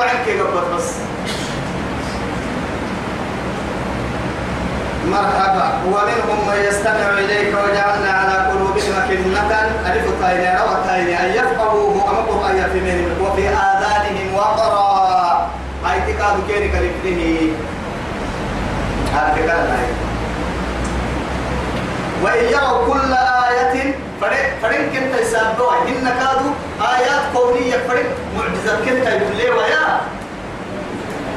عنك قبط بس. مرحبا. ومنهم من يستمع إليك وجعلنا على قلوبهم أكنة. ألف روى تاين أن يفقهوه أما قرآن في منهم وفي آذانهم وقرا. هاي تكاد كيرك لفته هذا كان وإن يروا كل آية فرق كنت يسابوا إن كادوا آيات كونية فرق معجزة كنت يقول ويا؟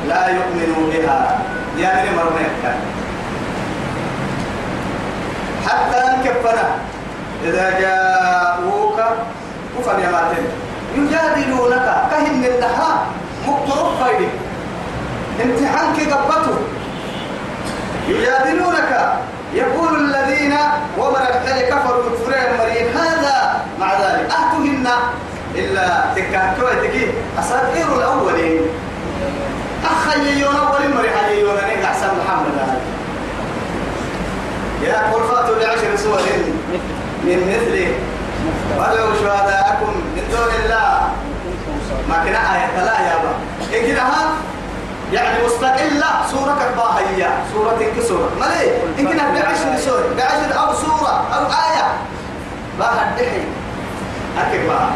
لا يؤمنوا بها. يعني مرميك حتى كفنا إذا جاءوك كفر يا ماتن. يجادلونك كهن النها مقترب فايدي امتحانك قبته. يجادلونك. يقول الذين ومن الحل كفروا كفرين مريم هذا مع ذلك أهتهن إلا تكاكوة تكي أساطير الأولين. أخي يون أول مريم يون نيجا أحسن محمد هذا. يا فاتوا بعشر سور من مثله ولو شهداءكم من دون الله. ما كنا آية لا يا با إن كده يعني مستقلة سورة كباها هي سورة كسورة ما ليه إن كنا بعشر سور بعشر أو سورة أو آية. باها الدحي أكيد باها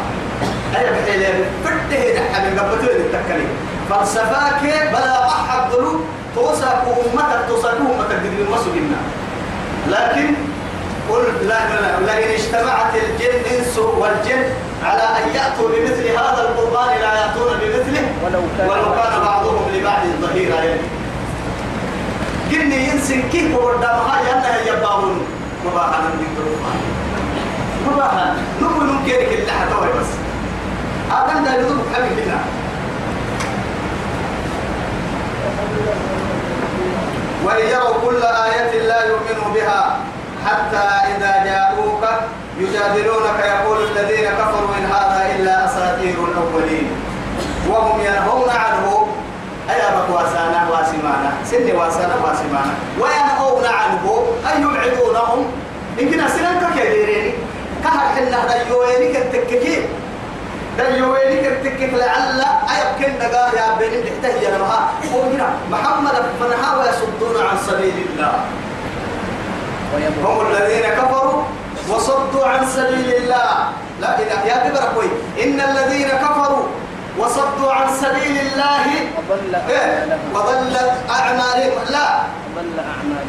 أي بحيلة فرده نحن من قبطين التكليم فلسفاك بلا أحد ذلو توسكوا أمتك توسكوا أمتك قدر المسجنا لكن قل لا لا لئن اجتمعت الجن والجن على أن يأتوا بمثل هذا القرآن لا يأتون بمثله ولو كان, ولو كان بعضهم لبعض ظهيرا. يعني جني ينسن كيف وردامها يانا يباهون. مباحا من مباحا. نقول نمكن اللي حتوي بس. هذا ده يدوب حبيب هنا وإن يروا كل آية لا يؤمنوا بها حتى إذا جاءوك يجادلونك يقول الذين كفروا إن هذا إلا أساطير الأولين. وهم ينهون عنه أي أبك واسانا واسمانا؟ سن واسانا واسمانا. وينهون عنه أي يبعدونهم؟ يمكن أسنان كثيرين كهر حنا ديوينك التككين ديوينك التكك لعل أيبكن دقا يا بني بحته لمها ومنا محمد فنها ويصدون عن سبيل الله. هم الذين كفروا وصدوا عن سبيل الله. لا إله يا ببركوي إن الذين كفروا وصدوا عن سبيل الله وضل إيه؟ أعمالهم. وضلت أعمالهم. لا.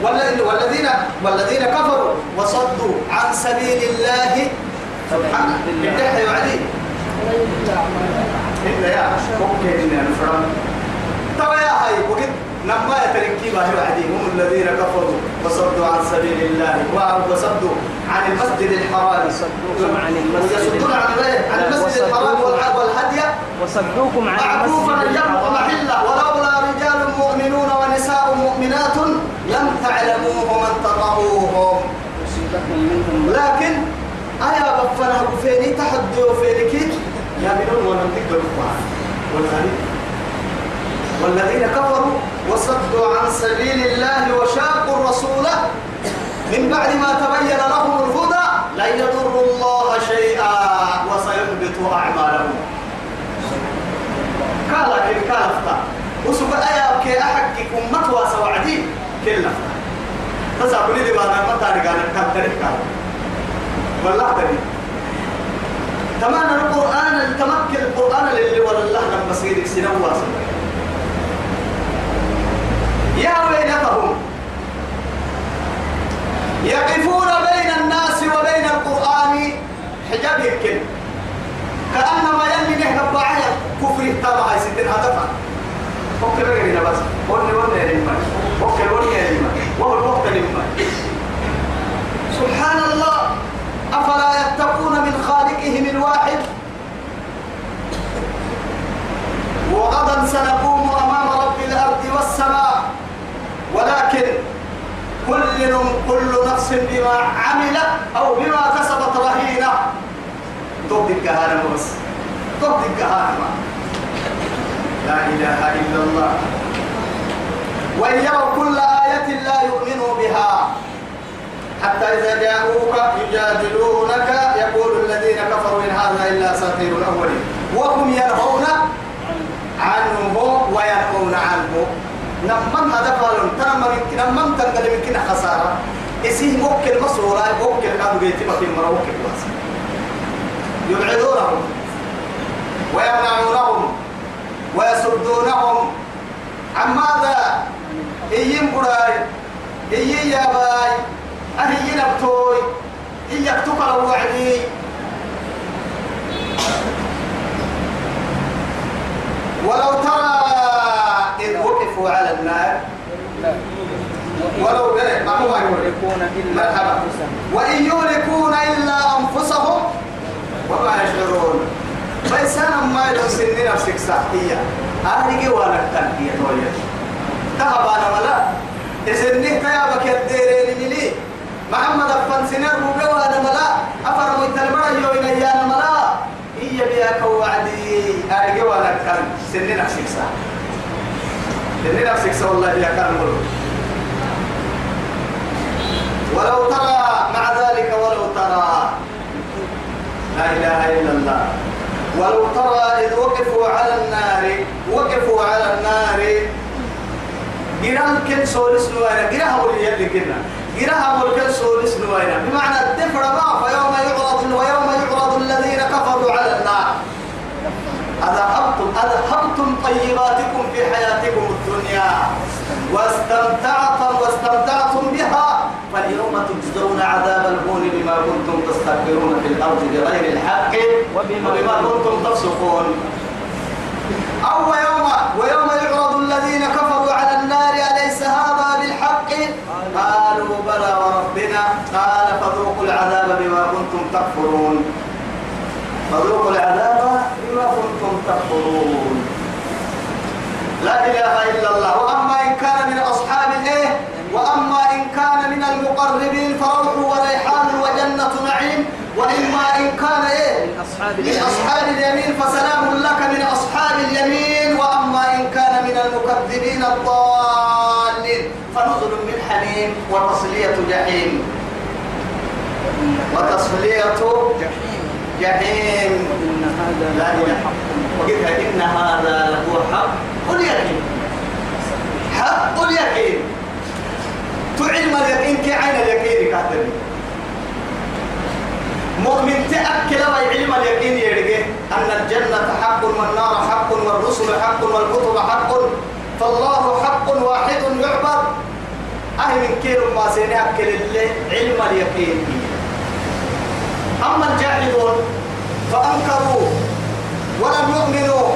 والذين والذين كفروا وصدوا عن سبيل الله. سبحانه بالله يعدي إلا يا. أوكي إني أنا فرام طبعا يا هاي وقد نما يتركي باهي وعدي هم الذين كفروا. وصدوا عن سبيل الله. وصدوا عن المسجد الحرام. يصدوكم عن المسجد عن المسجد الحرام والهدي. وصدوكم عن المسجد الحرام. محلة. ولولا رجال مؤمنون ونساء مؤمنات لم تعلموهم أن تطعوهم. لكن أيا بفنا بفيني تحدي وفيني كيت يامنون ولم تقبلوا والغريب والذين كفروا وصدوا عن سبيل الله وشاقوا الرسول من بعد ما تبين لهم الهدى لن يضروا الله شيئا وسيحبط أعمالهم. قال كل كالفتا وسوف أيا كي أحكي أمت واسوعدي كلنا تسابني دي بانا ما تاري قال تاريخ والله تاريخ تمام القرآن تمكن القرآن للي ولا الله سنة واصل يا ويلتهم يقفون بين الناس وبين القرآن. حجاب يمكن كأنما يلي نهب بعيا كفر تابع ستين هدفا. فكر بقى بس وني يا لما وني يا لما وهو الوقت لما سبحان الله. أفلا يتقون من خالقهم الواحد؟ وغدا سنقوم أمام رب الأرض والسماء. ولكن كل كل نفس بما عملت أو بما كسبت رهينة. ضد الكهانة بس. ضد الكهانة لا إله إلا الله. وإن يروا كل آية لا يؤمنوا بها. حتى إذا جاءوك يجادلونك يقول الذين كفروا إن هذا إلا أساطير الأولين. وهم ينهون عنه وينهون عنه. نمم هدفهم تنمم يمكن نمم تنقل يمكن خسارة. إسيه ممكن مصورة ممكن كانوا بيتم في مرة ممكن بس. يبعدونهم. ويمنعونهم. ويصدونهم. عن ماذا؟ إيين براي إيين يا باي. أهي نبتوي إياك تقرأ وعدي. ولو ترى النار ولو قرأ ما هو يكون إلا مرحبا. وإن يهلكون إلا أنفسهم وما يشعرون. فإنسانا ما يدون سنين نفسك صحية أهلك وأنا التنبيه تويا تهب أنا ملا إذن تيابك يديرين ملي. محمد أفن سنين ربي وأنا ملا. أفر ميتلمرا يوين أيانا ملا. هي بياك وعدي أهلك وأنا التنبيه سنين نفسك صح سنين نفسك صح والله يا كان ولو ترى مع ذلك ولو ترى. لا إله إلا الله. ولو ترى إذ وقفوا على النار وقفوا على النار. جيران كن سولس نوينا جيرها ولي يلي كنا جيرها ولكن سولس نوينا بمعنى الدفر ما فيوم يعرض ويوم يعرض الذين كفروا على النار. أذهبتم أذهبتم طيباتكم في حياتكم الدنيا. واستمتعتم واستمتعتم بها فاليوم تجزون عذاب الهون بما كنتم تستكبرون في الأرض بغير الحق وبما كنتم تفسقون. أو يوم ويوم يعرض الذين كفروا على النار أليس هذا بالحق؟ قالوا بلى وربنا. قال فذوقوا العذاب بما كنتم تكفرون. فذوقوا العذاب بما كنتم تكفرون. لا إله إلا الله. وأما إن كان من أصحاب الإيه؟ وأما إن كان من المقربين فروح وريحان وجنة نعيم. وإما إن كان إيه؟ من أصحاب اليمين فسلام لك من أصحاب اليمين. وأما إن كان من المكذبين الضالين. فنزل من حميم وتصلية جحيم. وتصلية جحيم. جحيم. وإن هذا لا إله إن هذا لهو حق اليقين. حق اليقين. تعلم اليقين كعين اليقين كاتب. مؤمن تأكل ويعلم اليقين يرجع أن الجنة حق والنار حق والرسل حق والكتب حق. فالله حق واحد يعبد. أهل من كيلو ما سينأكل اللي علم اليقين. أما الجاحدون فأنكروا ولم يؤمنوا.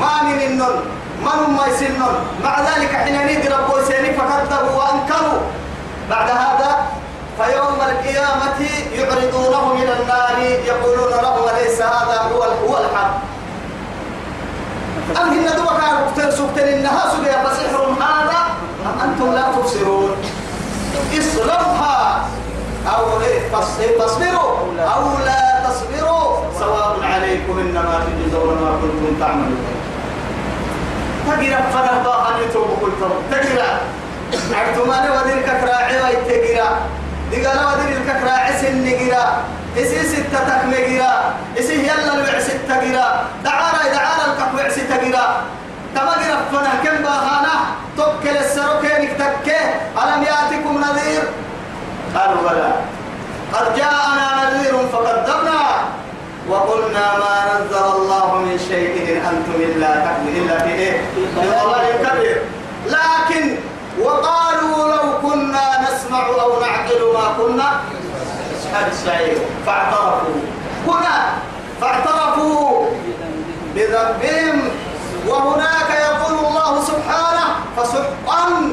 ما من النون ما هم ما يسنون مع ذلك حين نيجي ربو سيني فكذبوا وأنكروا. بعد هذا فيوم القيامة يعرضونهم إلى النار يقولون لهم ليس هذا هو هو الحق؟ أم هن دوك عرفتين سبتين إنها سبيا فسحر هذا؟ أم أنتم لا تبصرون؟ اصرفها. أو إيه؟ تص- تصبروا. أو لا تصبروا. سواء عليكم إنما تجزون ما كنتم تعملون. تجرى فلا ضاق أن يتوب كل تجرى عرفتماني ودين كراعي ويتجرى دقال ودين الكراعي سن جرى إسي ستة تكمي جرى إسي يلا الوع ستة جرى دعارة دعارة الكفوع ستة جرى تما جرى فنا كم باهانا توكل السروكين تكه. ألم يأتكم نذير؟ قالوا بلى قد جاءنا نذير فكذبنا وقلنا ما نزل الله من شيء إن أنتم إلا تكذب إلا في إيه؟ كبير. لكن وقالوا لو كنا نسمع أو نعقل ما كنا. أصحاب السعير فاعترفوا. هنا فاعترفوا بذنبهم. وهناك يقول الله سبحانه فسحقا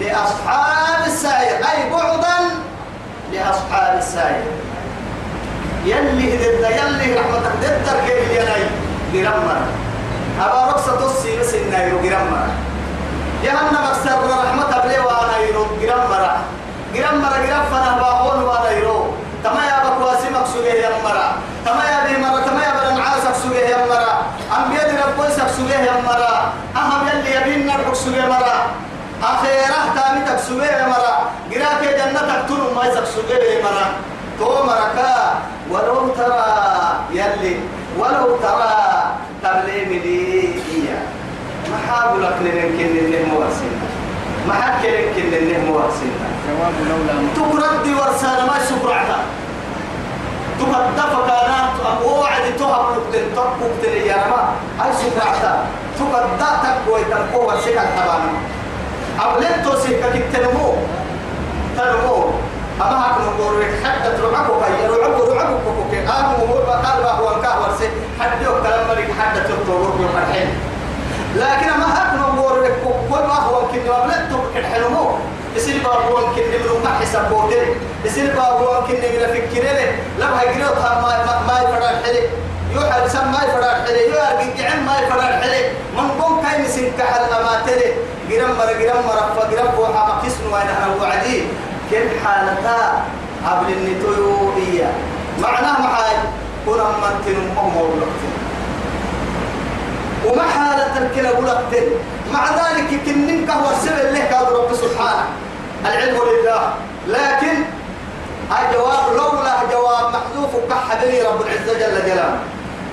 لأصحاب السعير. أي بعدا لأصحاب السعير يلي هدد يلي رحمتك ددر كيف يلي جرمر أبا رقصة تصي بس النايرو جرمر جهنم أكثر رحمة بلي وأنا يرو جرمر جرمر جرفنا باهون وأنا يرو تما يا بكواسي مكسوجه يا مرا تما يا بي مرة تما يا بلن عاسك سوجه يا مرا أنبياء ربوسك سوجه يا مرا أهم يلي يبين نربك سوجه مرا أخيرا تامي تكسوجه يا مرا. جراك جنتك تنو ما يا مرا. تو مركا ولو ترى يلي ولو ترى تبلي ملي ما حاولك لنك إنه مواسين ما حكلك إنه مواسين جواب لولا تقرد ورسالة ما سكرعتا تقدف كانت وعد تهب لقتل تبقى قتل يا رما. أي سكرعتا تقدى تقوى تقوى سكا أبلتو سكا كتنمو تنمو. أما هاك نقول حتى ترعبك يا رعب رعب كوكي آه مو بقال ما هو انكاه ورسي. حتى يوم كلام ملك حتى تطلب الحين. لكن ما هاك نقول لك كل ما هو كني أبلتو كحلمو يصير بابوان كني من ما حساب بودر يصير بابوان كني من فكرة لا بهجرة ما ما ما يفرق حلي يوحى لسان ما يفرق حلي يوحى جعان ما يفرق حلي من قوم كاي مسين كحل ما تلي. جرام مر جرام مر فجرام بوحى ما كسن وين أنا وعدي. كل حالتا؟ قبل النتوي إياه. معناه محاي كنا من تنم أمور لقتل وما حالة الكلا ولقتل مع ذلك كنن كهو السبب له كاد رب سبحانه. العلم لله. لكن الجواب لولا جواب محذوف كحدني رب العزة جل جلاله.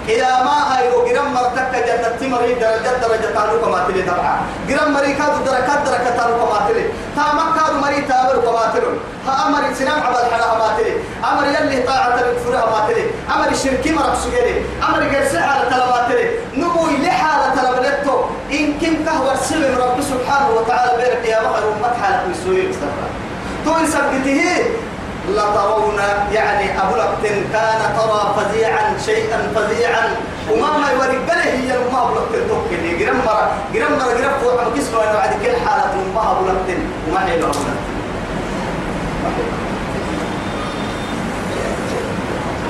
إذا ما هاي وقرم مرتك جنة تمري درجة درجة تانو كما تلي تبعا قرم مري كادو دركات دركات تانو كما تلي تا مكادو مري تابر كما تلي ها أمر سنام عبد حلا ما تلي أمر يلي طاعة الكفر ما تلي أمر الشركي مرق سجري أمر جرس على تلا ما تلي نمو لحالة تلا بلتو إن كم كهو السبب رب سبحانه وتعالى بيرك يا مخر أمت حالة ويسوي تو سبته لترون يعني أبو لقتن كان ترى فزيعا شيئا فزيعا. وما ما يورق له هي ما أبو لقتن توكل جرم مرة جرم مرة جرم فوق ما كسبوا أنا بعد كل حالة ما أبو لقتن وما هي لقتن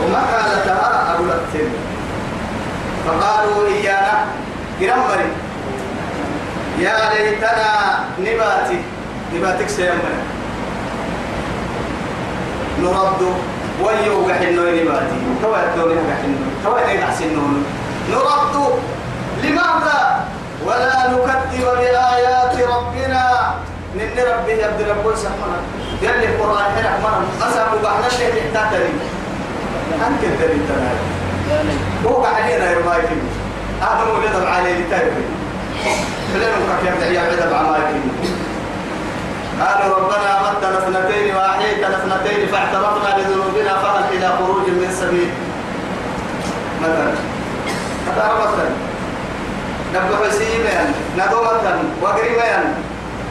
وما حالتها أبو لقتن فقالوا إيانا جرم مري يا ليتنا نباتي. نباتك سيمنا نرد ويو قحنو نباتي توا الدولة قحنو توا نيدع سنون نرد لماذا؟ ولا نكذب بآيات ربنا. نن ربي يبدي رب سبحانه. يلي القرآن حرق مرم أسأل بحنا اللي تحتاجني أنت الدليل؟ تنال يا ليت هو قاعدين يرماي فيه هذا مو لدم عليه لتايبه خلينا نفكر يا عدد عماي فيه قالوا ربنا متنا اثنتين واحيتنا اثنتين فاعترفنا بذنوبنا فهل إلى خروج من سبيل؟ مثلا. هذا مثلا نبدو حسيما ندو مثلا وقريما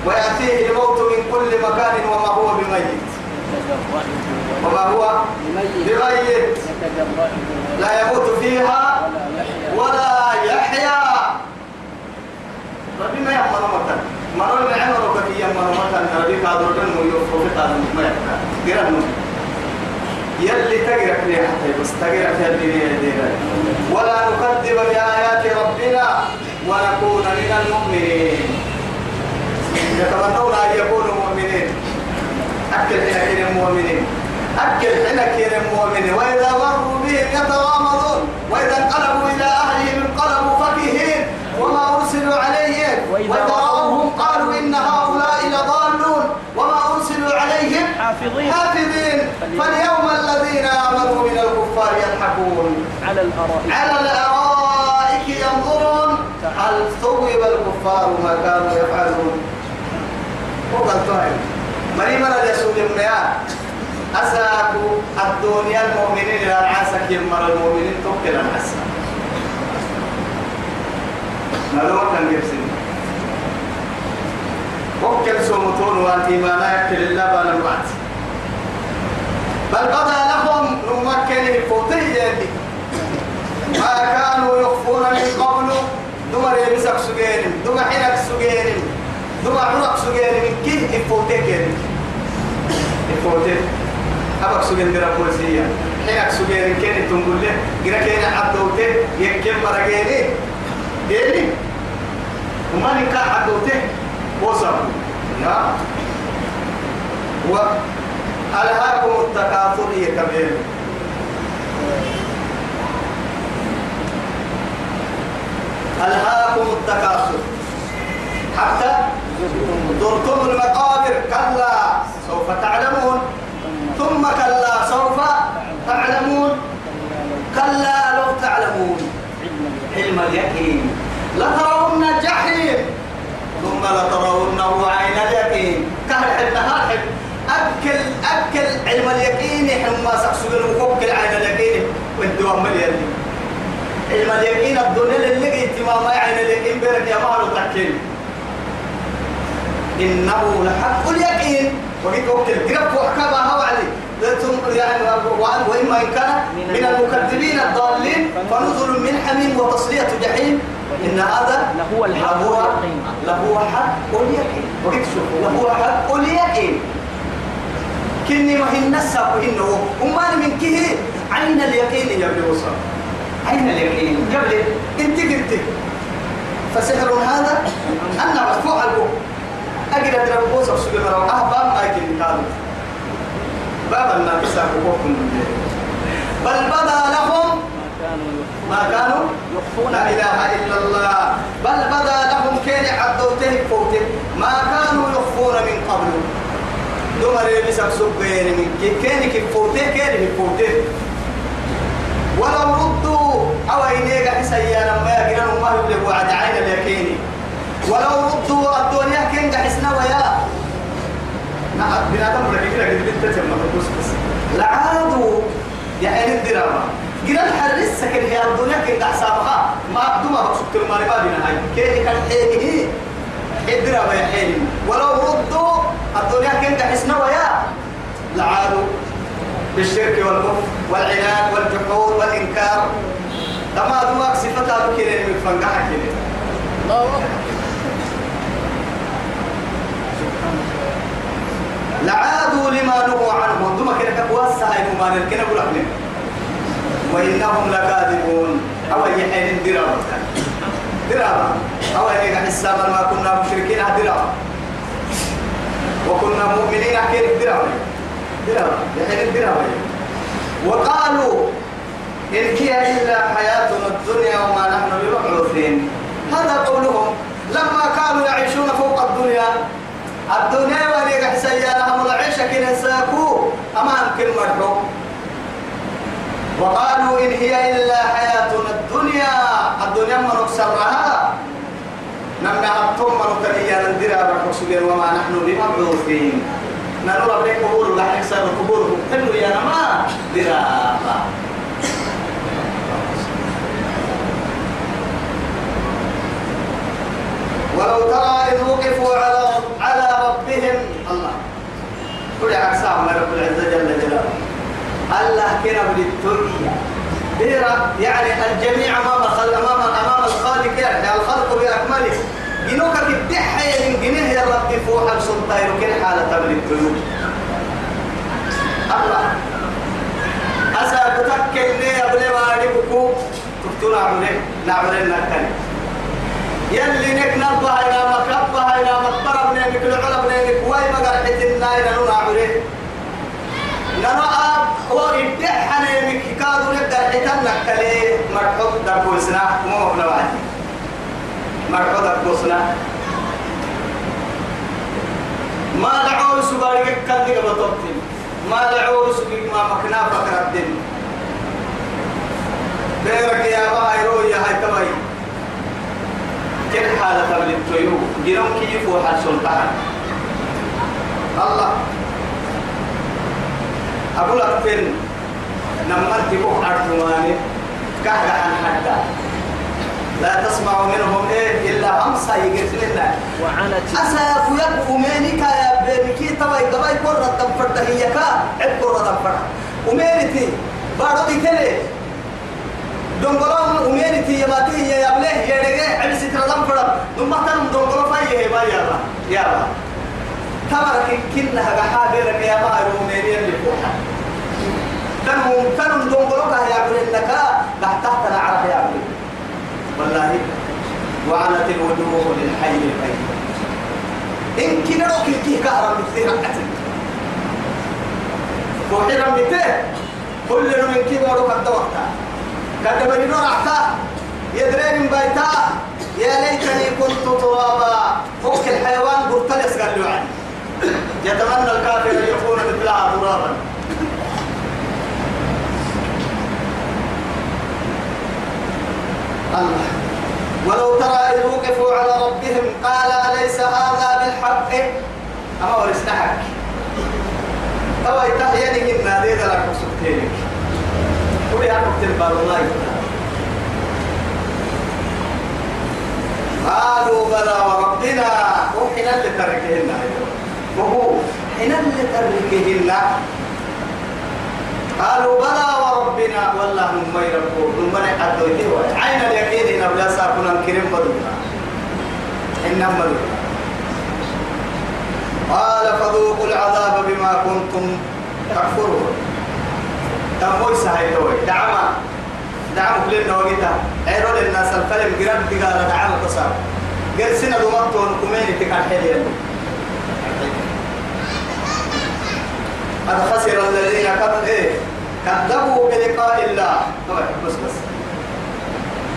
ويأتيه الموت من كل مكان وما هو بميت. وما هو؟ بميت. لا يموت فيها ولا يحيا. ربي ما يعمل مثلا مثلا ربي قادر كان في ما يحكى قرن يلي تقرأ لي حتى بس تقرأ ولا نكذب بآيات ربنا ونكون من المؤمنين. يتمنون أن يكونوا مؤمنين. أكل حين كين المؤمنين أكل حين كين المؤمنين وإذا مروا بهم يتغامضون. وإذا انقلبوا إلى أهلهم انقلبوا فكهين. وما أرسلوا عليهم. وإذا حافظين. حافظين. فاليوم الذين آمنوا من الكفار يضحكون. على الأرائك. على الأرائك ينظرون. هل ثوب الكفار ما كانوا يفعلون؟ وقال طيب مريم الرسول المياه أساكو الدنيا المؤمنين إلى العسك. يمر المؤمنين توكل معلومة كان يرسل وكل سمتون والإيمان يكل الله بان الوقت بل بدا لهم نمكن فوتيه ما كانوا يخفون من قبل. دمر يمسك سجين دم حينك سجين دم عرق سجين كيه يفوتك يفوتك أبك سجين درا بولسية حينك سجين كين تنقل له جرا كين عدوته يكيم مرجيني ديني. وما نكا عدوته وصل. و ألهاكم التكاثر هي كبير. ألهاكم التكاثر. حتى زرتم المقابر كلا سوف تعلمون. ثم كلا سوف تعلمون. كلا لو تعلمون. علم اليقين. لترون الجحيم. ثم لترونه عين اليقين. كهل حد أكل أكل علم اليقين حما سقسو المكوكل العين اليقين والدوام مليان علم اليقين الدنيا اللي قلت ما ما عين اليقين بيرك يا مالو تحكيم. إنه لحق اليقين. وقيت وقت القرب وحكبها هو عليه يعني وإما إن كان من المكذبين الضالين فنزل من حميم وتصلية جحيم. إن هذا لهو الحق لهو حق اليقين. وقد لهو حق اليقين. كني ما هي النسا وإنه وما من كه عين اليقين ابن وصل عين اليقين. قبل انت قلت فسحر هذا أنا مرفوع البوك أجل أدرى بوسك سبحانه وتعالى باب ما يمكن كانوا باب الناس أبوكم بل بدا لهم ما كانوا ما يخفون. لا إله إلا الله. بل بدا لهم كان عدوته فوته. ما كانوا يخفون من قبل. دمر بسك سبين من كي- كان كيف فوته كان كيف فوته ولو ردوا أو إنيك حسيا لما يقرأوا ما يبلغ وعد عين اليقين ولو ردوا الدنيا كان حسنا ويا. نعم بنادم رجل رجل تم بس. لعادوا يعني الدراما. قرا الحرس سكن هي الدنيا كان حسابها ما بدوما بقصد المال ما بينا هاي. كيف كان حينه يا حين ولو ردوا الدنيا كان حسنا ويا لعادوا بالشرك والكفر والعناد والجحود والإنكار. لما دماغ صفتها بكرة من كده الله أكبر لعادوا لما نهوا عنه دم كده كواسع ما نركنا بقول لك وإنهم لكاذبون. أو يحين دراما دراما أو يجي حسابا ما كنا مشركين دراما وكنا مؤمنين كيف دراما دراما يحين دراما وقالوا إن هي إلا حياتنا الدنيا وما نحن بمبعوثين. هذا قولهم. لما كانوا يعيشون فوق الدنيا. الدنيا وليك حسيا لهم العيشة كنا أمام كل مرحو وقالوا إن هي إلا حياتنا الدنيا الدنيا من أكسرها نمنا أبطم من أكريا ندرى بالرسول وما نحن بمبعوثين. نرى بك قبور لا يكسر قبور. حلو يا نما درابا ولو ترى إذ وقفوا على على ربهم الله. يا أقسام رب العزة جل جلاله. الله كنا بالتوية بيرا يعني الجميع أمام الخلق أمام أمام الخالق يعني الخلق بأكمله. جنوك بالدحة من جنيه يا رب فوح السلطان وكل حالة من التوية الله. أسا بتكل لي أبلي ما أدبكو تفتو نعمله نعمله نكالي يلي نك نبها إلى مكبها إلى مكبرة بنيمك العلم بنيمك واي ما قرحت الناي نعمله ننو آب هو إبدح نيمك كادو نبدأ حتى نكالي مرحوب دربوسنا مو مبنى وعدي مرحوب دربوسنا ما دعوا سبارك دي بطبتين ما دعوا سبارك ما مكنا فكرت دين بيرك يا بايرو يا هاي تباي. كل حالة من التيو جنوم كيف وحال سلطان. الله. أقول لك فين نمرت بوك أرجواني. كهر عن حدا لا تسمع منهم إيه إلا همسا يقتلنا وعنت. أسا فيك أمينك يا بيبكي تباي دباي قرة تنفرت هي كا. عب قرة تنفرت أمينتي بارو دي تلي. دونغولون أمينتي يا ماتي يا يبله يا دقة عب ستر تنفرت ثم تنم دونغولو فاي هي با يا با يا با تبارك كنها بحابرك يا با أميني اللي فوحا تنم تنم دونغولو كا يا بلنك تحت العرب يا بلنك والله. وعنت الوجوه للحي القيوم. إن كنا نوكي كي كهرم مثل رقعتك وحيرا مثل كل من كي مرو قد وقتا. قد بني رعتا. يدري من بيتا يا ليتني كنت ترابا. فوق الحيوان برتلس قال له عني يتمنى الكافر أن يكون مثلها ترابا. الله. ولو ترى إذ وقفوا على ربهم قال أليس هذا بالحق؟ أما ورستحك أو يتحيني إن هذه لك سبتينك قولي أنا بار الله. قالوا بلى وربنا. وحين اللي تركهن. وهو حين اللي تركهن قالوا بلى وربنا والله هم يربون هم ما يحدوا عين اليقين إن بلا ساكنا كريم بدونا. إنهم بدونا. قال فذوقوا العذاب بما كنتم تكفرون. تموي سهي توي دعما دعما كلنا وقتها عيرون الناس الفلم قرب دقالة دعما تصاب قال سنة دمتون كمين تكال حليا قد خسر الذين كذبوا إيه كذبوا بلقاء الله. طبعا بس بس.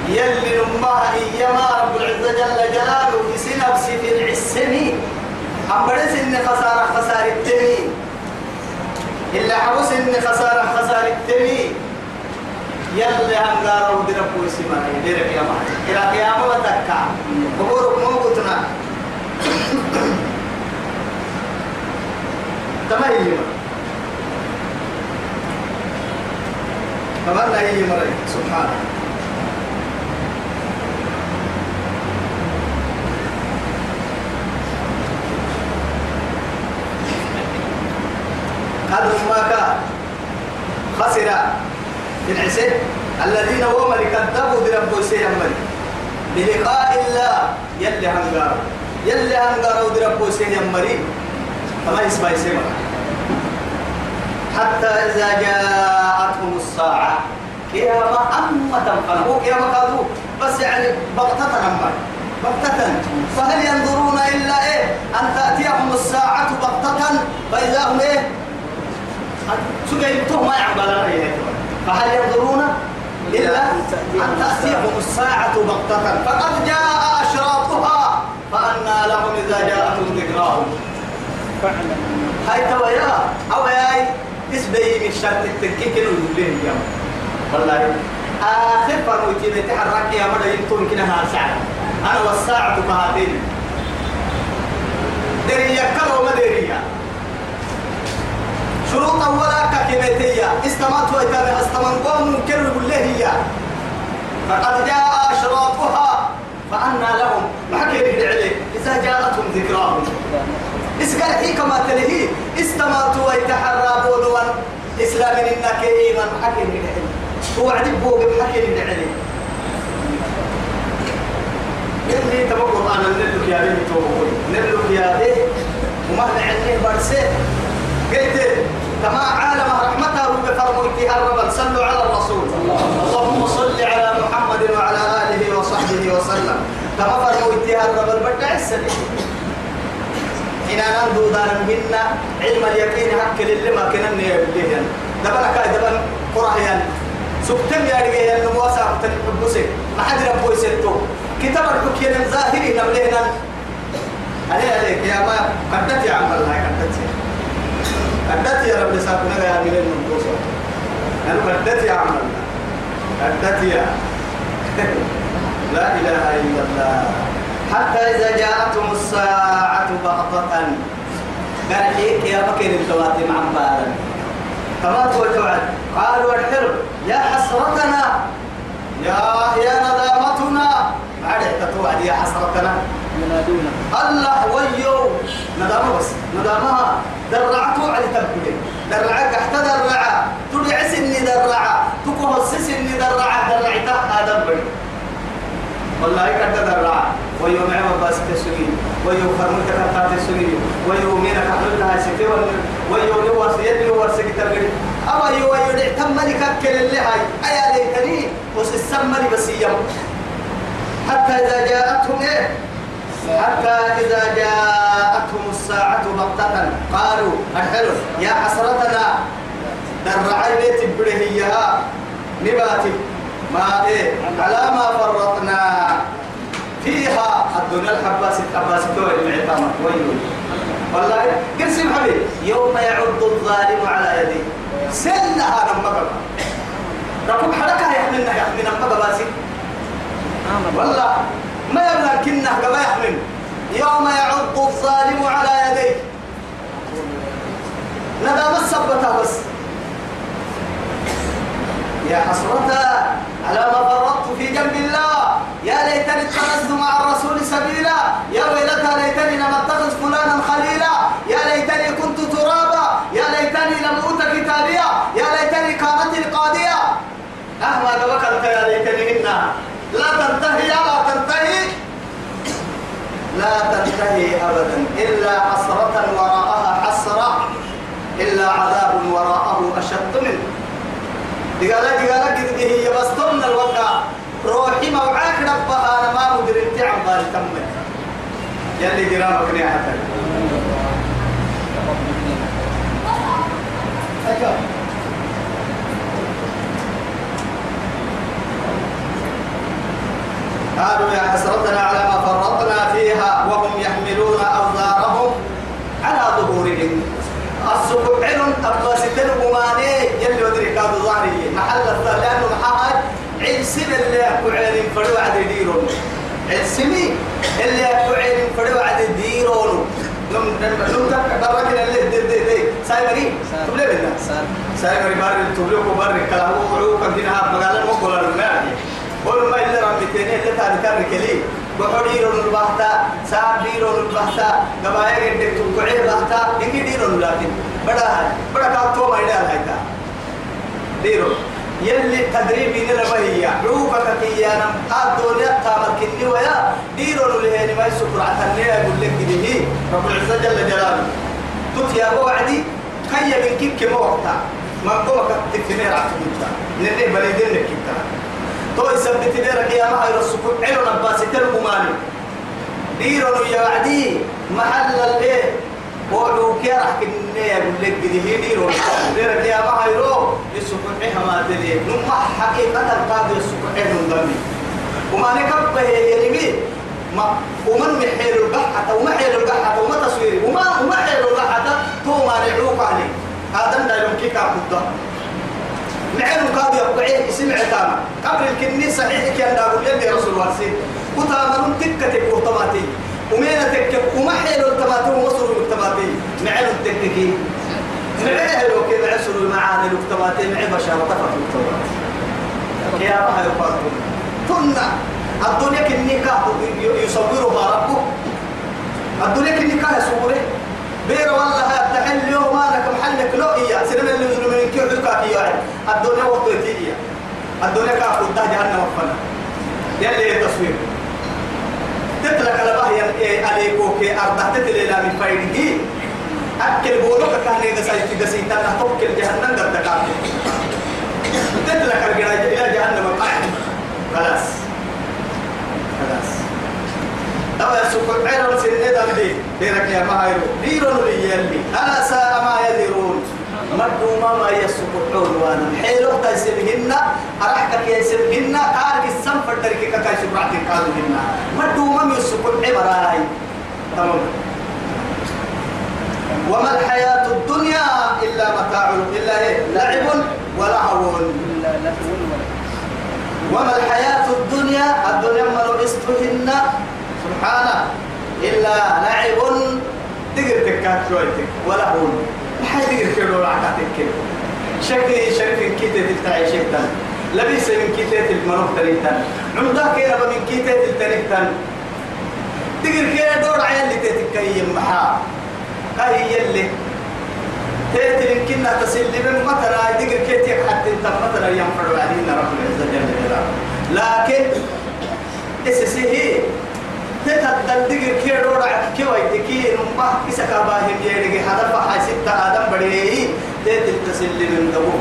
يلي نمها إيما رب العزة جل جلاله يسنب في العسنين أمبرس إن خسارة خسارة التمين إلا حوس إن خسارة خسارة التمين يلي هنغارو دربو يسمى درب يا ما إلى قيامة وتكا قبورك موجودنا تمام كمان هي مرة سبحانه. هذا ما كان. خسر. بالعسل الذين هم اللي كذبوا بربوا سيهم بلقاء الله. يلي هنغار يلي هنغار ودربوا سيهم مريم فما يسمى يسمى حتى إذا جاءتهم الساعة قيامة أما تنقلبوا قيامة قالوا بس يعني بغتة أما بغتة. فهل ينظرون إلا إيه؟ أن تأتيهم الساعة بغتة فإذا هم إيه؟ سجيتهم ما يعملون إيه فهل ينظرون إلا أن تأتيهم الساعة بغتة؟ فقد جاء أشراطها فأنى لهم إذا جاءتهم ذكراهم. هاي تويا أو هاي تسبي من شرط التكيك الولين يوم والله. آخر فروتي بتحرك يا مدى يمكن كنا ساعة. أنا والساعة كهاتين دريا كرو ما دريا. شروط أولا ككبتية استمعت وإتابع استمن قوم كل هي. فقد جاء أشراطها فأنا لهم. ما حكي عليه إذا جاءتهم ذكراهم. إسقال هي كما تلهي. استمرت ويتحرى بولوان. إسلام إنك إيمان حكي من علم. هو عدب بوق حكي من علم. اللي تبقى أنا نلك يا بني توقي نلك يا بني. وما نعني برسي. قلت كما عالم رحمته بفرموتها الرب صلوا على الرسول. اللهم صل على محمد وعلى آله وصحبه وسلم. كما فرموتها الرب البدع السليم حين نندو دار منا علم اليقين حق للي ما كنا نيبليهن دبنا كاي دبن قرآن. سكتم يا رجال النمواسا تنبسي ما حد ربو يسيتو كتاب الحكي ظاهري نبليهن عليه عليك يا ما قدت يا عم الله قدت قدت يا رب ساكنا يا ميلين النمواسا أنا قدت يا عم الله. قدت يا. لا إله إلا الله. حتى إذا جاءتهم الساعة بغتة. قال حيك يا بكر التواتم عن بالا فما توعد؟ قالوا الحرب. يا حسرتنا. يا يا ندامتنا. بعد تتوعد يا حسرتنا. ينادون الله ويو ندامة بس. ندامها درعته على تبكي درعك احتدرع تدعس اني درع تكوهسس اني درع درعتها هذا بني والله كنت درع ويوم عمر باس تسوي ويوم خرمت كتات تسوي ويوم مين كحل لها سكي ويوم نواس يد نواس كتر أما يو يدع تم لك كل اللي هاي. أيا ليتني وسسم لي بس يوم حتى إذا جاءتهم إيه؟ حتى إذا جاءتهم الساعة بغتة قالوا الحلو يا حسرتنا. درعي بيت برهيها نباتي ما إيه؟ على ما فرطنا. فيها الدنيا الحباس الحباس دول العتامة ويلو والله قسم حبيب يوم يعض الظالم على يديه سلها قبل. ركب حركة يحملنا يحملنا ما باسي والله ما يبلغ كنا كما يحمل. يوم يعض الظالم على يديه ندام السبتة بس. يا حسرة على ما فرطت في جنب الله؟ يا ليتني اتخذت مع الرسول سبيلا. يا ويلتى ليتني لم اتخذ فلانا خليلا. يا ليتني كنت ترابا. يا ليتني لم أوت كتابيا. يا ليتني كانت القاضية. أهما ذكرت يا ليتني إنها لا تنتهي لا تنتهي. لا تنتهي أبدا. إلا حسرة وراءها حسرة. إلا عذاب وراءه أشد منه. دقالة دقالة قد هي بس تمنى الوقع روحي موعاك ربها أنا ما مدري انتعم بالي تمت يلي جرامك نعمة أكبر قالوا يا حسرتنا على ما فرطنا فيها وهم يحملون أوزارهم على ظهورهم علم أبا ستن بماني يلي ودري كادو ظهري محل الثار لأنه محاج عيسين اللي يكو عينين فدو عدي ديرون عيسيني اللي يكو عينين فدو عدي ديرون نم نم تك بركنا اللي دي دي دي. سايمري تبلي بنا. سايمري بار تبلي كو بار كلا هو عروق كنا هاب مقالة مقولة المعنى قول ما إلا اللي تاني كان كلي بحريرون البحتا سابيرون البحتا قبائل قدك تقعي البحتا إني ديرون لكن. بڑا بڑا كاتو ما يدال هيدا ديرون يلي تدريبي نلبهي عوبك كيانا الدنيا تامر كني ويا ديرون لهني ما يسكر عتني يقول لك دي رب العزة جل جلاله تut يا وعدي كي من كيك ما وقتا ما قوك تكتني رعتك نني بلدين كيكتا تو يثبت لي رقيا ما هي رسول علو نباس ترقماني ديرو يا وعدي محل اللي وعدو كي راح كني يقول لك دي هي ديرو لي رقيا ما هي رو يسكن عها ما تلي حقيقة القاضي يسكن عها من دمي وما ما ومن محيل البحثة وما حيل البحثة وما تصويري. وما تو ما نعوق عليه. هذا لا يمكن كابودا معلو قاضي يبقعيه سمع تاما قبل الكني صحيح كان يلي رسول وارسين وتامرون تكتك وطماتي ومين تكك وما حيلو التماتي ومصر التماتي معلو التككي معلو كي معسر المعاني التماتي مع بشر وطفت التماتي يا ما يقاتل تنا الدنيا كني كاه يصورها ربه الدنيا كني كاه يصوره بير والله تحل يوم مالك محلك لو إياه. سلم اللي يزلم من كيف يلقاك إياه الدنيا وقت الدنيا كافو ده جهنم وفنا. يلي التصوير. تتلك لباه يلقي عليك وكي أرضه تتلي من فايده أكل بولوك كان يغسل في غسيتا نحطوك الجهنم قد تكافي تتلك إلى جهنم قاعد خلاص. خلاص. أو يسوق عيرون سنة دي ديرك يا مهايرو. ديرون لي يلي. أنا ساء ما يديرون مدو ما ما يسوق وأنا. حيلو تيسبهن أرحتك يسبهن كارك السم فدرك كاي سبراتي قالوهن مدو ما يسوق عبراي تمام. وما الحياة الدنيا إلا متاع إلا إيه؟ لعب ولهو إلا لهو وما الحياة الدنيا؟ الدنيا ما استهن سبحانه. إلا لعب. تقدر تكات شويتك. ولا حد يقدر كيلو عكاتك كيلو شكلي شريف كيتة تلتعي شيطان لبيس من كيتة المنوك تريتان عمدا كيرا من كيتة تلتنكتان تقدر كيرا دور عيال اللي تتكيم محا هاي يلي. تأتي يمكن تسلم مثلا تقدر كيتك حتى انت مثلا ينفع علينا رب العزة جل جلاله. لكن اسسه تتدل دقر كي روڑا كي ويتكي نمبا كيسا كاباهم يريغي هذا فحا ستة آدم بديه تيت التسل من دبو.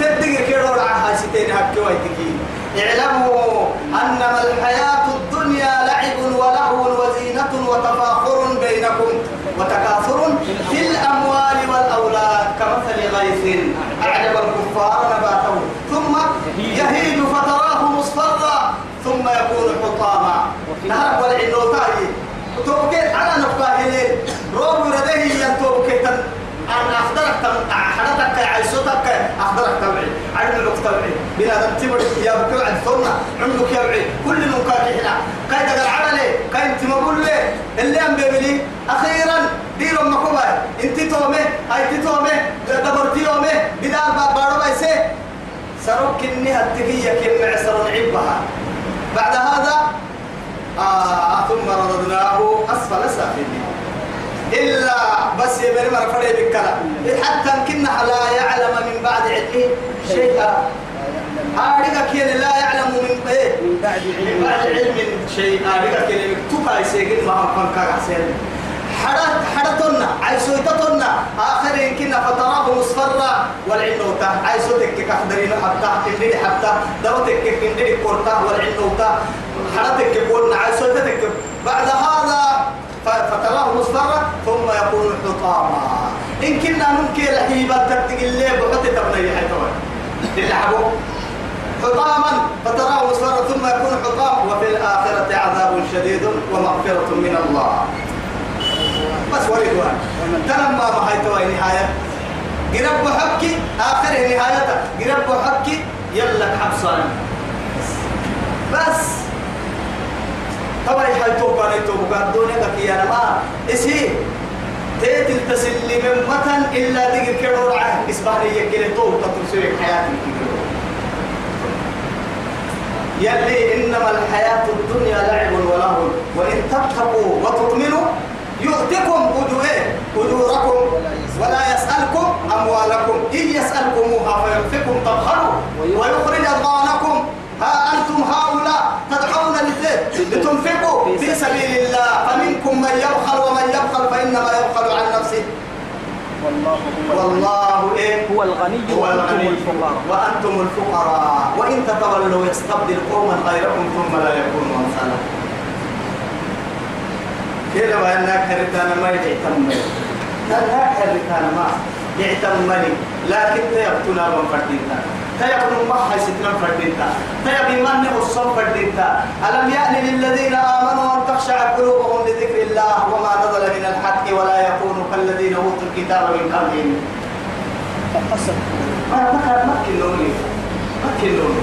تتدقر كي روڑا هاي ستين هك كي ويتكي اعلموا أنما الحياة الدنيا لعب ولهو وزينة وتفاخر بينكم وتكاثر في الأموال والأولاد كمثل غيث أعجب الكفار نباته ثم يهيج فتراه مصفرا ثم يكون حطاما. نهرب والعنوتاي توكيت على نفاهلين روب رديه ينتوكيت أنا أخدرك تم حدتك عيسوتك أخدرك تبعي عدل لك تبعي بلا تمر يا بكر عند ثم عندك يا بعي كل عملي؟ كاي انت ما قول لي؟ اللي أم بيبلي. أخيرا ديرو مكوبا انت تومي هاي تومي. دبرتي يومي. بدار بارو بايسي سروك إني هتكية كم عسر نعبها بعد هذا آه ثم رددناه أسفل سافلين. إلا بس يبني مرة فريق بالكلام حتى كنا لا يعلم من بعد علمه شيئا. أريد كين لا يعلم من إيه بعد علم علم شيء أريد كين تكا يسيجن ما هم كان كاسين حدث حدثنا عيسو يتطنا آخر كنا فتراه مصفرا والعنوتا عيسو تك كحدرين حتى إندي حتى. دوتك إندي كورتا والعنوتا حدثك قلنا عيسو تك بعد هذا فتراه مصفرا ثم يكون حطاما. إن كنا نمكن لحيبا تكتك اللي بحط تبني حيثوان اللي حبوه حطاما فتراه مصفرا ثم يكون حطام. وفي الآخرة عذاب شديد ومغفرة من الله. ورضوان تنمى هاي نهاية. قرب حكي آخر نهايته قرب حكي يلا حبصان بس. طبعا هاي توبة هاي توبة الدنيا كي أنا ما إسي تيت التسلي من متن إلا دقر كيرو رعاه. إسباني يكيلي توبة تنسوي حياتي يلي إنما الحياة الدنيا لعب ولهو. وإن تتقوا وتؤمنوا يؤتكم أجوركم ولا يسألكم أموالكم. إن يسألكموها فيؤتكم تبخلوا ويخرج أضغانكم. ها أنتم هؤلاء تدعون لت- لتنفقوا في سبيل الله. فمنكم من يبخل ومن يبخل فإنما يبخل عن نفسه. والله هو والله إيه هو الغني هو الغني. الفقراء. وأنتم الفقراء. وإن تتولوا يستبدل قوما غيركم ثم لا يكونوا أمثالكم. كده وأنا كرتانا ما يعتمد لا كرتانا ما. يعتمد لكن تيبتنا من فردينتا تيبتنا ما حيستنا فردينتا تيب من نقصم فردينتا ألم يأن للذين آمنوا أن تخشع قلوبهم لذكر الله وما نزل من الحق ولا يكونوا كالذين أوتوا الكتاب من قبلهم؟ فقصد ما ما كلوني ما كلوني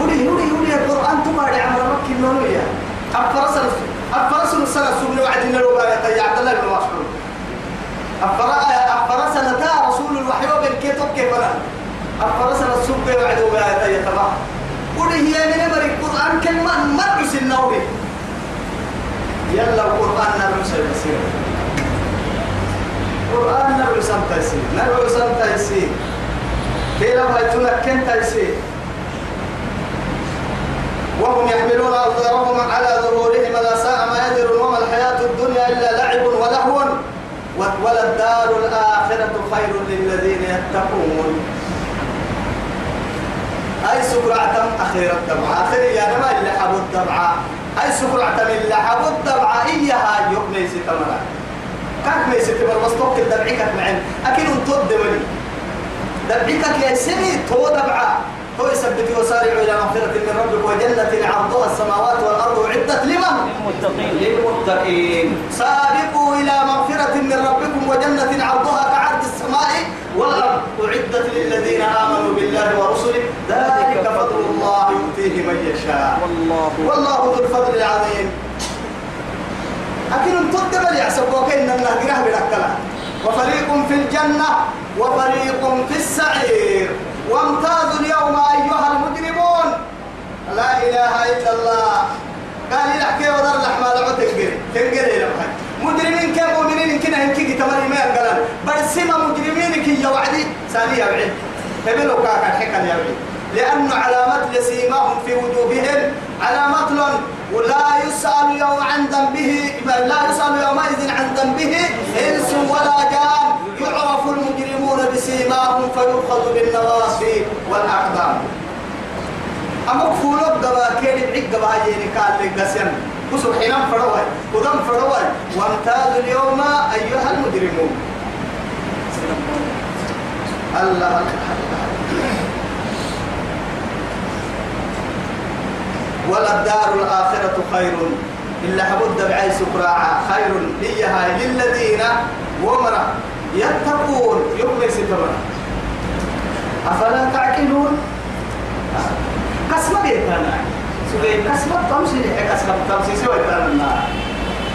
ودي ودي ودي القرآن تقاري عمر ما كلوني يا أفرس أفرس السنة سبنا وعدنا لو قال يا عبد الله بن مسعود أفرس نتا رسول الوحي وبن كيتوب كيف أنا أفرس السبنا وعدوا قال يا تبع ودي هي من أمر القرآن كلمة مرس النوبي يلا القرآن نرمس المسير القرآن نرمس تيسير نرمس تيسير كيلا بيتنا كن تيسير وهم يحملون أوزارهم على ظهورهم لا ساء ما يدرون وما الحياة الدنيا إلا لعب ولهو. وللدار الآخرة خير للذين يتقون. أي سكرعتم أخير الدمعة. أخير يا نما اللي حبوا الدمعة. أي سكرعتم اللي حبوا الدمعة. إياها يوم ميسي تمرا كاك ميسي تمرا بس توكل دمعك معين. أكيد انتود دمني. دبعك يا سني تو دبعة هو يثبت وسارعوا إلى مغفرة من ربك وجنة عرضها السماوات والأرض أعدت لمن؟ للمتقين. للمتقين. سابقوا إلى مغفرة من ربكم وجنة عرضها كعرض السماء والأرض أعدت للذين آمنوا بالله ورسله ذلك فضل الله يؤتيه من يشاء. والله. والله ذو الفضل العظيم. انتظر اللي يحسبوك إن الله قراه بالأكلة. وفريق في الجنة وفريق في السعير. وامتازوا اليوم أيها المجرمون. لا إله إلا الله. قال يحكي ودر لحما لما تنقري تنقري لما مجرمين كم مؤمنين كنا هنكي تمري ما قال برسم مجرمين كي يا ثانية بعيد. تبلو كاكا حكا يا بعيد. لأن علامات لسيماهم في وجوههم علامات ولا يسأل يوم عن ذنبه لا يسأل يومئذ عن ذنبه إنس ولا جان. يعرف المجرمون بسيماهم فيؤخذ بالنواصي والأقدام أما كفولك دبا كيري بعيد دبا يني قال لك كسر حينام فروي ودم فروي وامتازوا اليوم أيها المجرمون. الله وللدار الآخرة خير. إلا حبد بعي سكراعا خير. ليها للذين ومرا يتقون. يوم ستمرا أفلا تعقلون؟ كسمة بيتنا سوي كسمة تمشي. كسمة تمشي. سوي تنا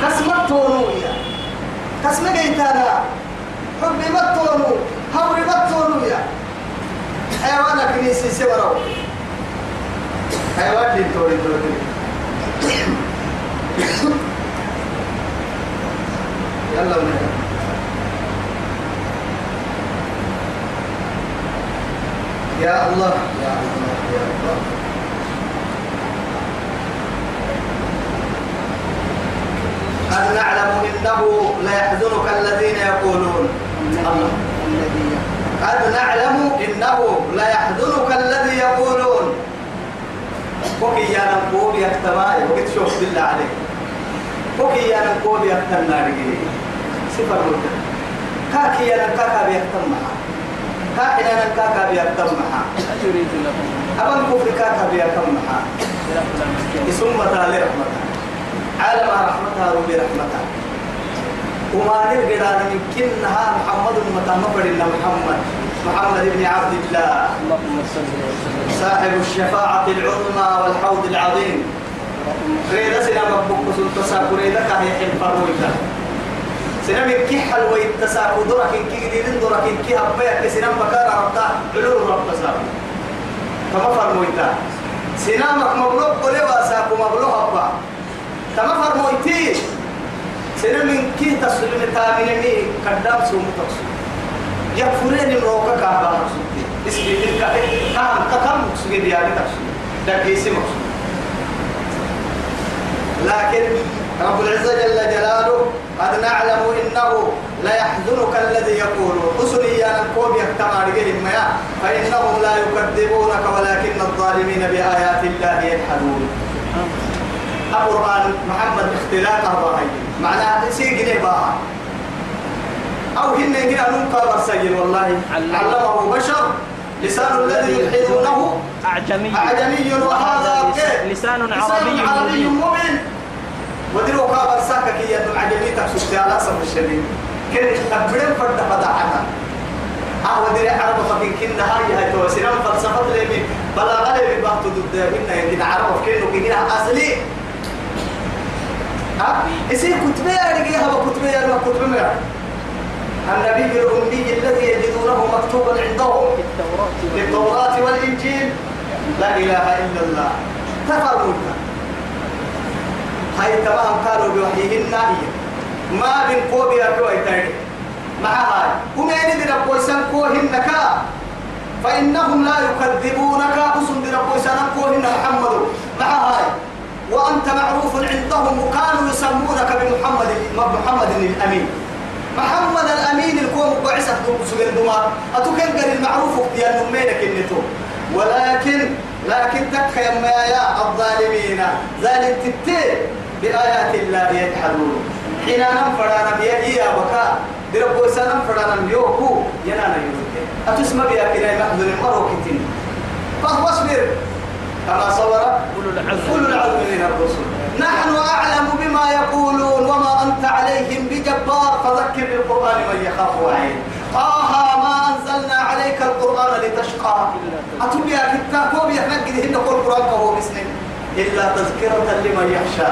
كسمة تونويا كسمة بيتنا حبي ما تونو ما تونويا حيوانا كنيسي سورو حيوان دي توري توري يلا ونهلا يا الله. يا الله. يا الله. قد نعلم إنه ليحزنك الذين يقولون؟ الله. الذي قد نعلم إنه ليحزنك الذي يقولون. وكي يا نقول يكتما وقت شوف بالله عليك. وكي يا نقول يكتما رجلي صفر مدة كاكي يا نكاكا بيكتما كاكي يا نكاكا بيكتما أتريد لهم أبن كفر كاكا بيكتما برحمة المسكين ثم تعالى رحمتها عالم رحمتها ربي رحمتها وما نرجع من كنها محمد متى مفرنا محمد. محمد بن عبد الله. صاحب الشفاعة العظمى والحوض العظيم. سنت ساكو ريدا كاهي حين فرويتا سنا من كي حلوة التساكو دورك إن كي جديدين دورك كي هبايا كسنا بكار ربطا علور رب تساكو كما فرمويتا سنا مك مبلوك قولي واساكو مبلوك هبا كما فرمويتي سنا من كي تسلم تامين مي كدام سوم تقصو يكفرين روكا كابا مقصودي اسمي تلك كام كم مقصودي ديالي تقصو ده كيسي مقصود لكن رب العزة جل جلاله قد نعلم إنه لا يحزنك الذي يقول أسري يا نكوب يكتمع ما فإنهم لا يكذبونك ولكن الظالمين بآيات الله يجحدون القرآن محمد اختلاقه باهي معناها سيجني باها أو هن يجينا ننقى برسجل والله علمه. بشر لسان الذي يلحدونه أعجمي. أعجمي. وهذا كيف؟ لسان عربي عربي مبين. وديروا كابر ساكا كي يدن عجمي تكسوتي على سب الشديد كن تبرم فرد فتحنا آه ودير عرب فكين كنا هاي هاي تو سنم فلسفة لمي بلا غلي ببعض ضد منا يمكن عرب كنو كنا أصلي. ها؟ إسي كتبة أرجعها وكتبة أرجع كتبة ما النبي الأمي الذي يجدونه مكتوبا عندهم. في التوراة والإنجيل. لا إله إلا الله. تفرمون هاي تمام قالوا بوحيهن هي ما بين قوبي أكوي تاني. مع هاي. هم يعني دي ربوسان كوهن كا فإنهم لا يكذبونك. أسن دي ربوسان كوهن محمد. مع هاي. وأنت معروف عندهم وكانوا يسمونك بمحمد محمد الأمين. محمد الأمين الكون بعثة سجل دماء أتوكل قال المعروف اختيار نمينك النتو ولكن لكن تك يا يا الظالمين. ذلك تتي بآيات الله يجحدون. حين ننفرنا بيدي يا بكاء دربو سنم فرنا يوكو ينانا يوكي. أتسمى بيا كنا محضر مرو كتين فهو اصبر كما صبر أولو العزم. من الرسل نحن أعلم بما يقولون وما أنت عليهم بجبار. فذكر بالقرآن من يخاف وعين طه ما أنزلنا عليك القرآن لتشقى. أتبيا كتاب؟ وبيا نجد هنا كل القرآن كهو بسنين إلا تذكرة لمن يخشى.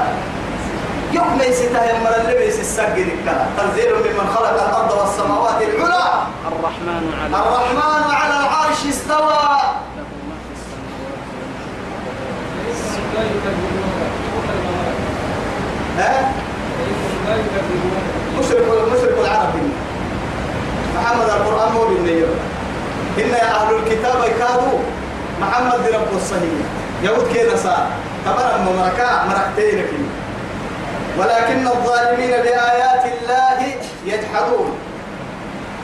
يوم ليس تهم اللي بيس السجن تنزيل ممن خلق الأرض والسماوات العلى. الرحمن على الرحمن على العرش استوى له ما في السماوات ها مشرك مشرك العرب محمد القرآن مو بالنية إن أهل الكتاب يكادوا محمد رب الصحيح يهود كيدا صار تبرا ممركا مركتين كي ولكن الظالمين بآيات الله يجحدون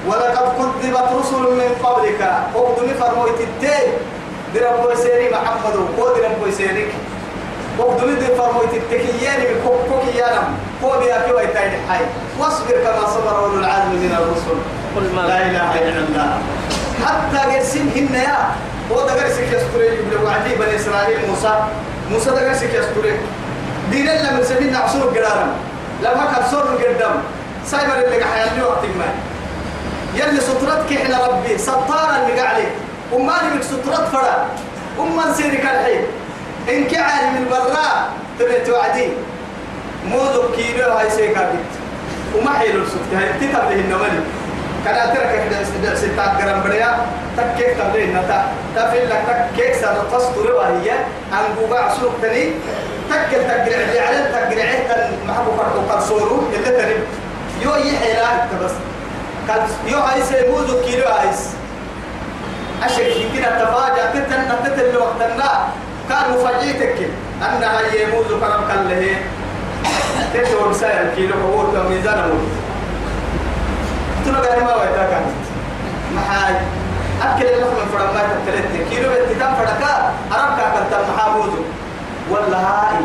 ولقد كذبت رسل من قبلك أقدم فرمويت التين دي رب سيري محمد وقود رب سيريك وقدم دي التكيان من كوك كوكيانا هو بيأكي ويتاين حي. واصبر كما صبر أولو العزم من الرسل. قل ما لا إله إلا الله. حتى قرسين هن يا. هو ده قرسك يستوري وعدي بني إسرائيل موسى. موسى ده قرسك يستوري دين الله من سبيل نعصر القرارم لما كان صور القدام سايبر اللي قاعد يلي وقت ما. يلي سترتك إحنا ربي. ستارا اللي قاعد وما لك سترت فرا. وما نسيرك الحين. إن كعالم البراء تبي توعدي. موذو كيلو هاي سيكابيت وما حيلو السكت هاي تتبه النملي كان أترك ستة جرام بريا. تكيك تبلين نتا تفيل لك تكيك سنة تصدر وهي. أن بوبا عسوك تاني تكل تقرع اللي عليه تقرع محبو فرق وقد صوروا اللي تريد يو يحيى لا انت بس. يو هاي سيموزو كيلو هايس. أشك كده تفاجأ تتن تتن وقتنا. كان مفاجئتك. أنها يموز كرم كله تشعر سائر كيلو هو ميزان مول تنا ما ويتا كان محاي أكل اللحم من فرما تتلت كيلو بتتم فرقا أربكا كنت محاموزو ولا هاي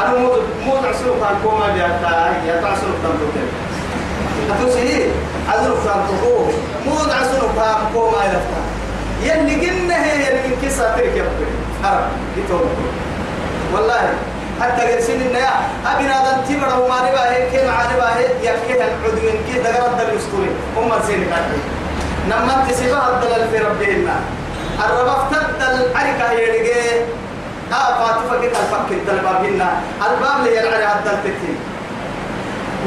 أنا موز موز عسلو كان كوما بيتا يا تعسلو كان توكل أتوسي كان توكو موز عسلو كان كوما يلفتا يلي قلنا هي يلي من كسا ترك يا ربي أرب يتوم والله حتى قرسين النيا أبنا ذن تبرا وما نبا هي كي مع نبا هي يكيه العدوين كي دقر الدل يسطولي هم سيني كاتبين نما تسيبها الدلال في ربهن الرب افتد العركة يلقى آه فاتفة كده الفك الدلبابهن الباب لي يلعري الدل تتين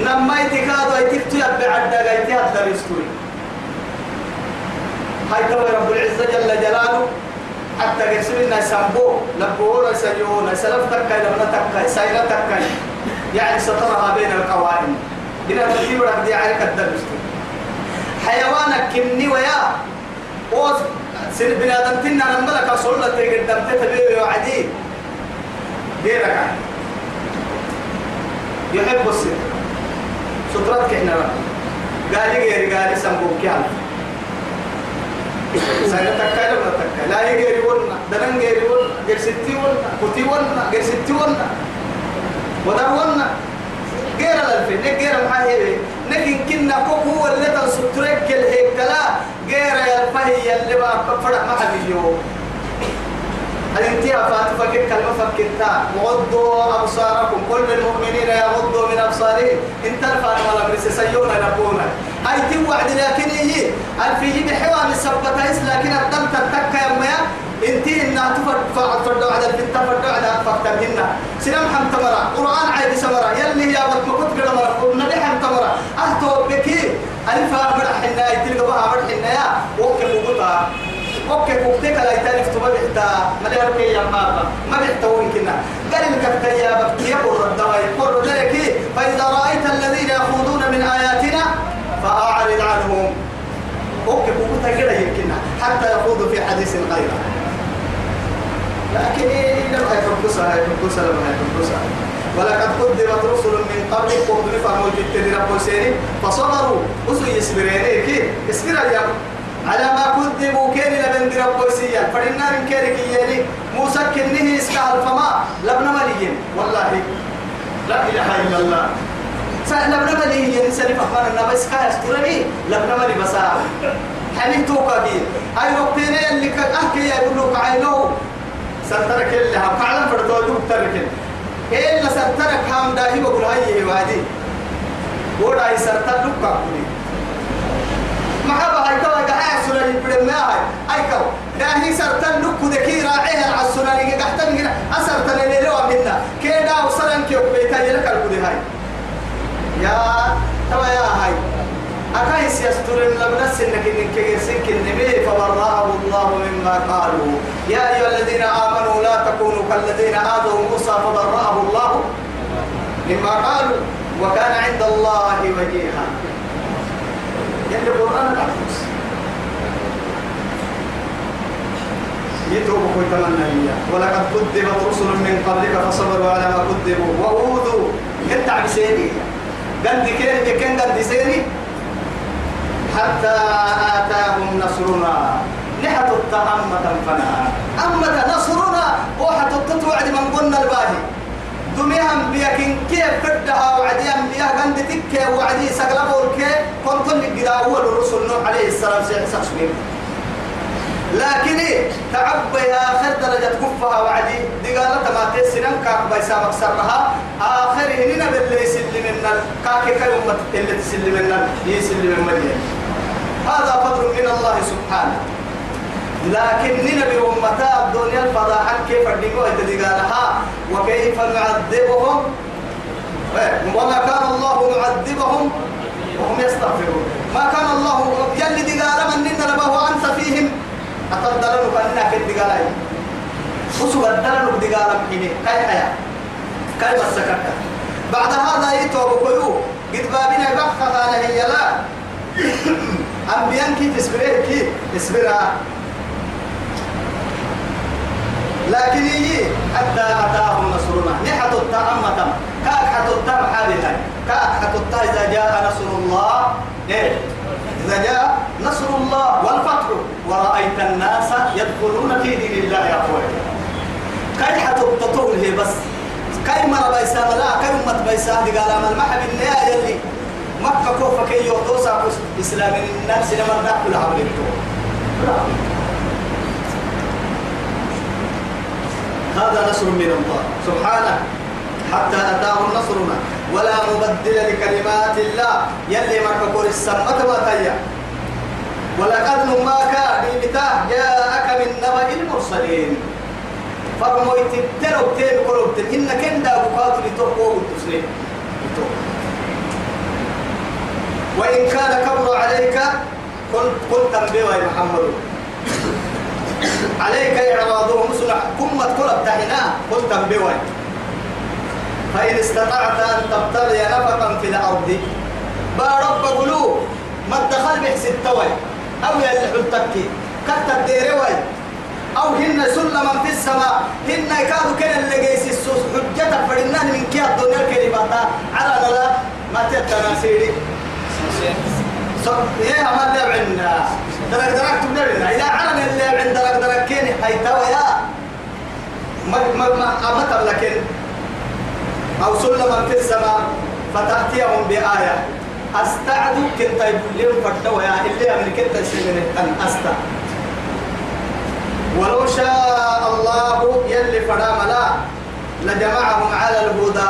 نما يتكادو يتكتو يبع الدقا يتها الدل يسطولي هاي توي رب العزة جل جلاله حتى قسمنا سامبو لبوه سيونا سلف تكاي لما تكاي سايلة تكاي يعني سطرها بين القوائم بنا تجيب رب دي عليك الدرس حيوانك كمني ويا اوز سن بنادم تنا نملك صلى تقدم تتبيه وعدي غيرك يحب السر سترتك إحنا قال غير قال سامبو كيان لما تكاي لا يجري ونا دنن جري ونا غير ستي ونا كتي ونا غير ستي ونا ودر ونا غير الفين غير محاهي لكن كنا كوكو هو اللي تنسطرك الهيكلا غير الفهي اللي بقى فرح محبيو الانتهاء فاتفك كلمة فكتا غضوا أبصاركم. كل المؤمنين يغضوا من أبصارهم. إن ترفع ولا برس سيونا نبونا هاي توعد لكن هي. الفي بحوام السبتة لكن الدم تتكى يا انتي انها تفرد فرد على الفتة فرد على فكتبهن سلام حم تمرة قرآن عيد سمرة. يلي يا بط مكت قد مرة. قلنا لي حم تمرة أهتو بكي. ألف أبرح حنا يتلقى بها أبرح حنا يا وكل وقطها أوكي كوكتك لا يتالف تبا بحتا ما ده ركي يا ماما ما بحتا وينكنا قال لك يا بكي يقول الدواء يقول لك فإذا رأيت الذين يخوضون من آياتنا فأعرض عنهم. أوكي كوكتك كده يمكننا حتى يخوضوا في حديث غيره. لكن إيه لم يفكسها يفكسها لما يفكسها ولقد قدمت رسل من قبلك وهم فهموا جدتني رب سيري فصبروا. وسو يسبرين كي اسبر يا على ما كذبوا كان لبن رب سيا فإننا من كيرك يلي موسى كنه اسكال فما لبن مليين. والله. لا إله إلا الله. لبن مليين. سني فهمان النبي اسكال استرني لبن ملي بسا. حنين توقع بي. أي وقتين اللي كأحكي يقول لك عينو سنترك اللي هم. فعلا فردوا دوب تركن إلا سنترك هم. داهي بقول هاي وادي. ودا سنترك دوب محبا هاي كوا قاعد سنة يبدأ ما هاي. أي كوا داهي سنترك دوب ذكي راعيها على السنة اللي قاعد تنقل أسرتنا اللي لو منا كيدا وصلن كيو بيتا يلك الكودي هاي. يا توا يا هاي. أكايس يسترن لبنا سنك إنك كيسين كنبي فبرأه الله مما قالوا. يا أيها الذين آمنوا لا تكونوا كالذين آذوا موسى فبرأه الله مما قالوا. وكان عند الله وجيها. يعني القرآن كوي تمنى ولقد كذبت رسل من قبلك فصبروا على ما كذبوا. وأوذوا. يتعب سيني قد كان كان قد سيني حتى آتاهم نصرنا. نحت التأمة فنا أمة نصرنا وحت التتوعد من قلنا الباهي. دميهم بيكين كيف فدها وعدي أنبياء قند تك وعدي سقلبوا الكي كنت قد أول الرسل نوح عليه السلام سيحسق سبيل لكن تعب يا آخر درجة كفها وعدي. دي قالت ما تسنن كاك بيسا مكسرها. آخر هنا باللي يسلم لنا كاك كي أمة اللي تسلم لنا يسلم المدينة هذا فضل من الله سبحانه. لكن نبي أمتا الدنيا الفضاحة كيف الدقوة تدقالها وكيف نعذبهم؟ وما كان الله معذبهم؟ وهم يستغفرون. ما كان الله يلي دقال من ننا نبه أنت فيهم؟ أتدلنوا كأنك الدقالين وسوى الدلنوا دقال محيني كي حياة؟ كلمة سكت بعد هذا يتوب كيو قد بابنا بخها هي لا. أنبيان كيف تسبره كيف؟ تسبرها لكن يجي حتى أتاهم نصرنا. نحت التأمة كاك حت التأم حالها كاك حت التأم إذا جاء نصر الله إيه؟ إذا جاء نصر الله والفتح. ورأيت الناس يدخلون في دين الله يا أخوي كاي حت التطول هي بس. كاي مرة بيسا لا كاي أمة بيسا دي قال أمال محب النيا يلي. مكة كوفة كي يوضوسا إسلام النفس لما نحن لها هذا نصر من الله. سبحانه. حتى أتاهم نصرنا ولا مبدل لكلمات الله. يلي ما كبر السماء وتيا ولقد ما كان بمتاه جاءك من نبأ المرسلين. فرمويت الترو تين قربت إن كندا بقاتل لتقوى التسليم وإن كان كبر عليك قلت قلت تنبيه يا محمد. عليك إعراضهم سنة. كم تقول تنبيه فإن استطعت أن تبتغي نفقا في الأرض بارب قلوب ما الدخل بحس التوي أو يلي حلتكي كتب الديروي أو هن سلما في السماء هن يكادوا كان اللي جيس السوس حجتك فإننا من كي الدنيا الكلمات على لا ما تتناسيري يا ما اللي عندنا؟ درك درك تبدأ إذا علم اللي عند درك درك كين هيتوا يا. ما ما ما أمتر لكن أو سلما في السماء فتأتيهم بآية. أستعد كنت يقول لهم فتوا يا اللي من كنت سيمن أن أستع. ولو شاء الله يلي فرام لا لجمعهم على الهدى.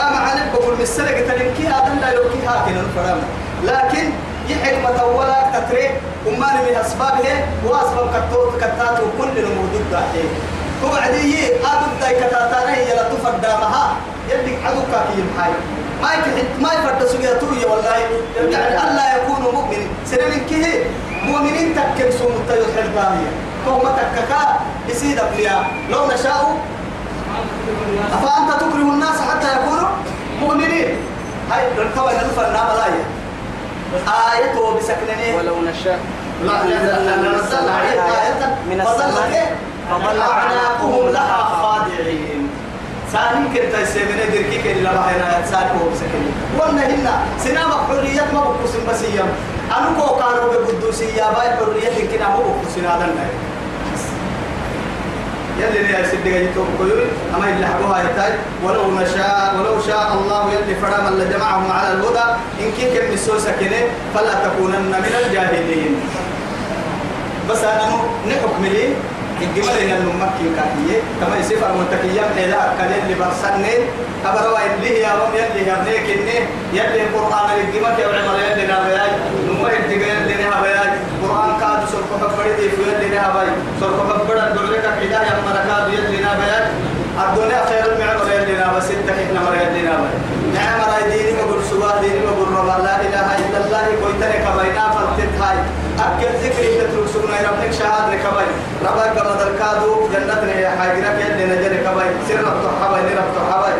أما عنك بقول مسلك تنكي هذا لا يلوكي هاكنا فرام لكن يحكمة ولا تتري وما من أسبابه وأسباب كتوت كتات وكل الموجود داخل وبعديه أبد داي كتاتانه يلا تفرد مها يدك عدوك كي محاي ما يكحد ما يفرد سوية توية والله يعني ألا يكون مؤمن سنين كيه مؤمنين تكن سوم التيوت حلبانية فهم تككا يسيد أبلياء لو نشاء أفأنت تكره الناس حتى يكونوا مؤمنين هاي ركوا نلفا النام لايه آية بسكنني ولو نشاء لا نزلنا عليه آية من السماء إيه؟ فظل لها خاضعين ساني كنت يسمينا دركي كن لا بحنا ساني هو بسكني وأنا هنا سنام حرية ما بقص بسيام. أنا كو كانوا بقدوسية باي حرية كنا ما بقص هذا النهي. يلي لي جاي توم كيوي أما اللي حبوها يتاج ولو نشاء ولو شاء الله يلي فرام اللي جمعهم على الهدى إن كي كم السوسة كنه فلا تكونن من الجاهلين. بس أنا نحكم لي الجمال هنا الممكن كهية كما يصير المتكيم إلى كان اللي برسني أبروا اللي هي هم يلي يبنيك إني يلي القرآن الجمال يا عمر يلي نبياج نمو يلي يلي نبياج قرآن كاد سرق حبري دي في يلي نبياج سرق حبري دعوك كذا يا مركاد يلي نبياج الدنيا خير المعمر يلي نبياج ستة إحنا مر يلي نبياج نعم راي ديني مقول سوا ديني مقول رب لا إله إلا الله كويتني كبينا فلتت هاي أكل ذكري تترك سبنا ربك شهاد ركبي ربك كما تركادو جنتنا يا حاجرك يلي نجري كبي سر رب حبي رب حبي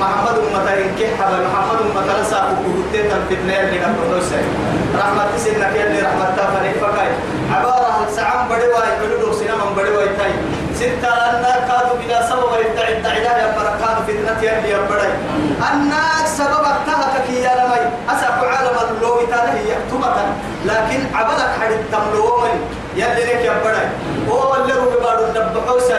محمد أمتا إنك حبي محمد أمتا لسا كوكوتي تنفتنا يلي نبتوش رحمة سنك يلي رحمة تافني فكاي عبارة سعام بدواي حلولو سينما بدواي تاي ستة النار كادوا بلا سبب يبتعد تعداد يا بركاد فتنة يلي يبدأ النار سبب اكتهك كي يا لمي أسأل عالم اللو تاله يكتمة لكن عبدك حد التملو من يلي لك يبدأ هو اللي رو ببارو النبحوسة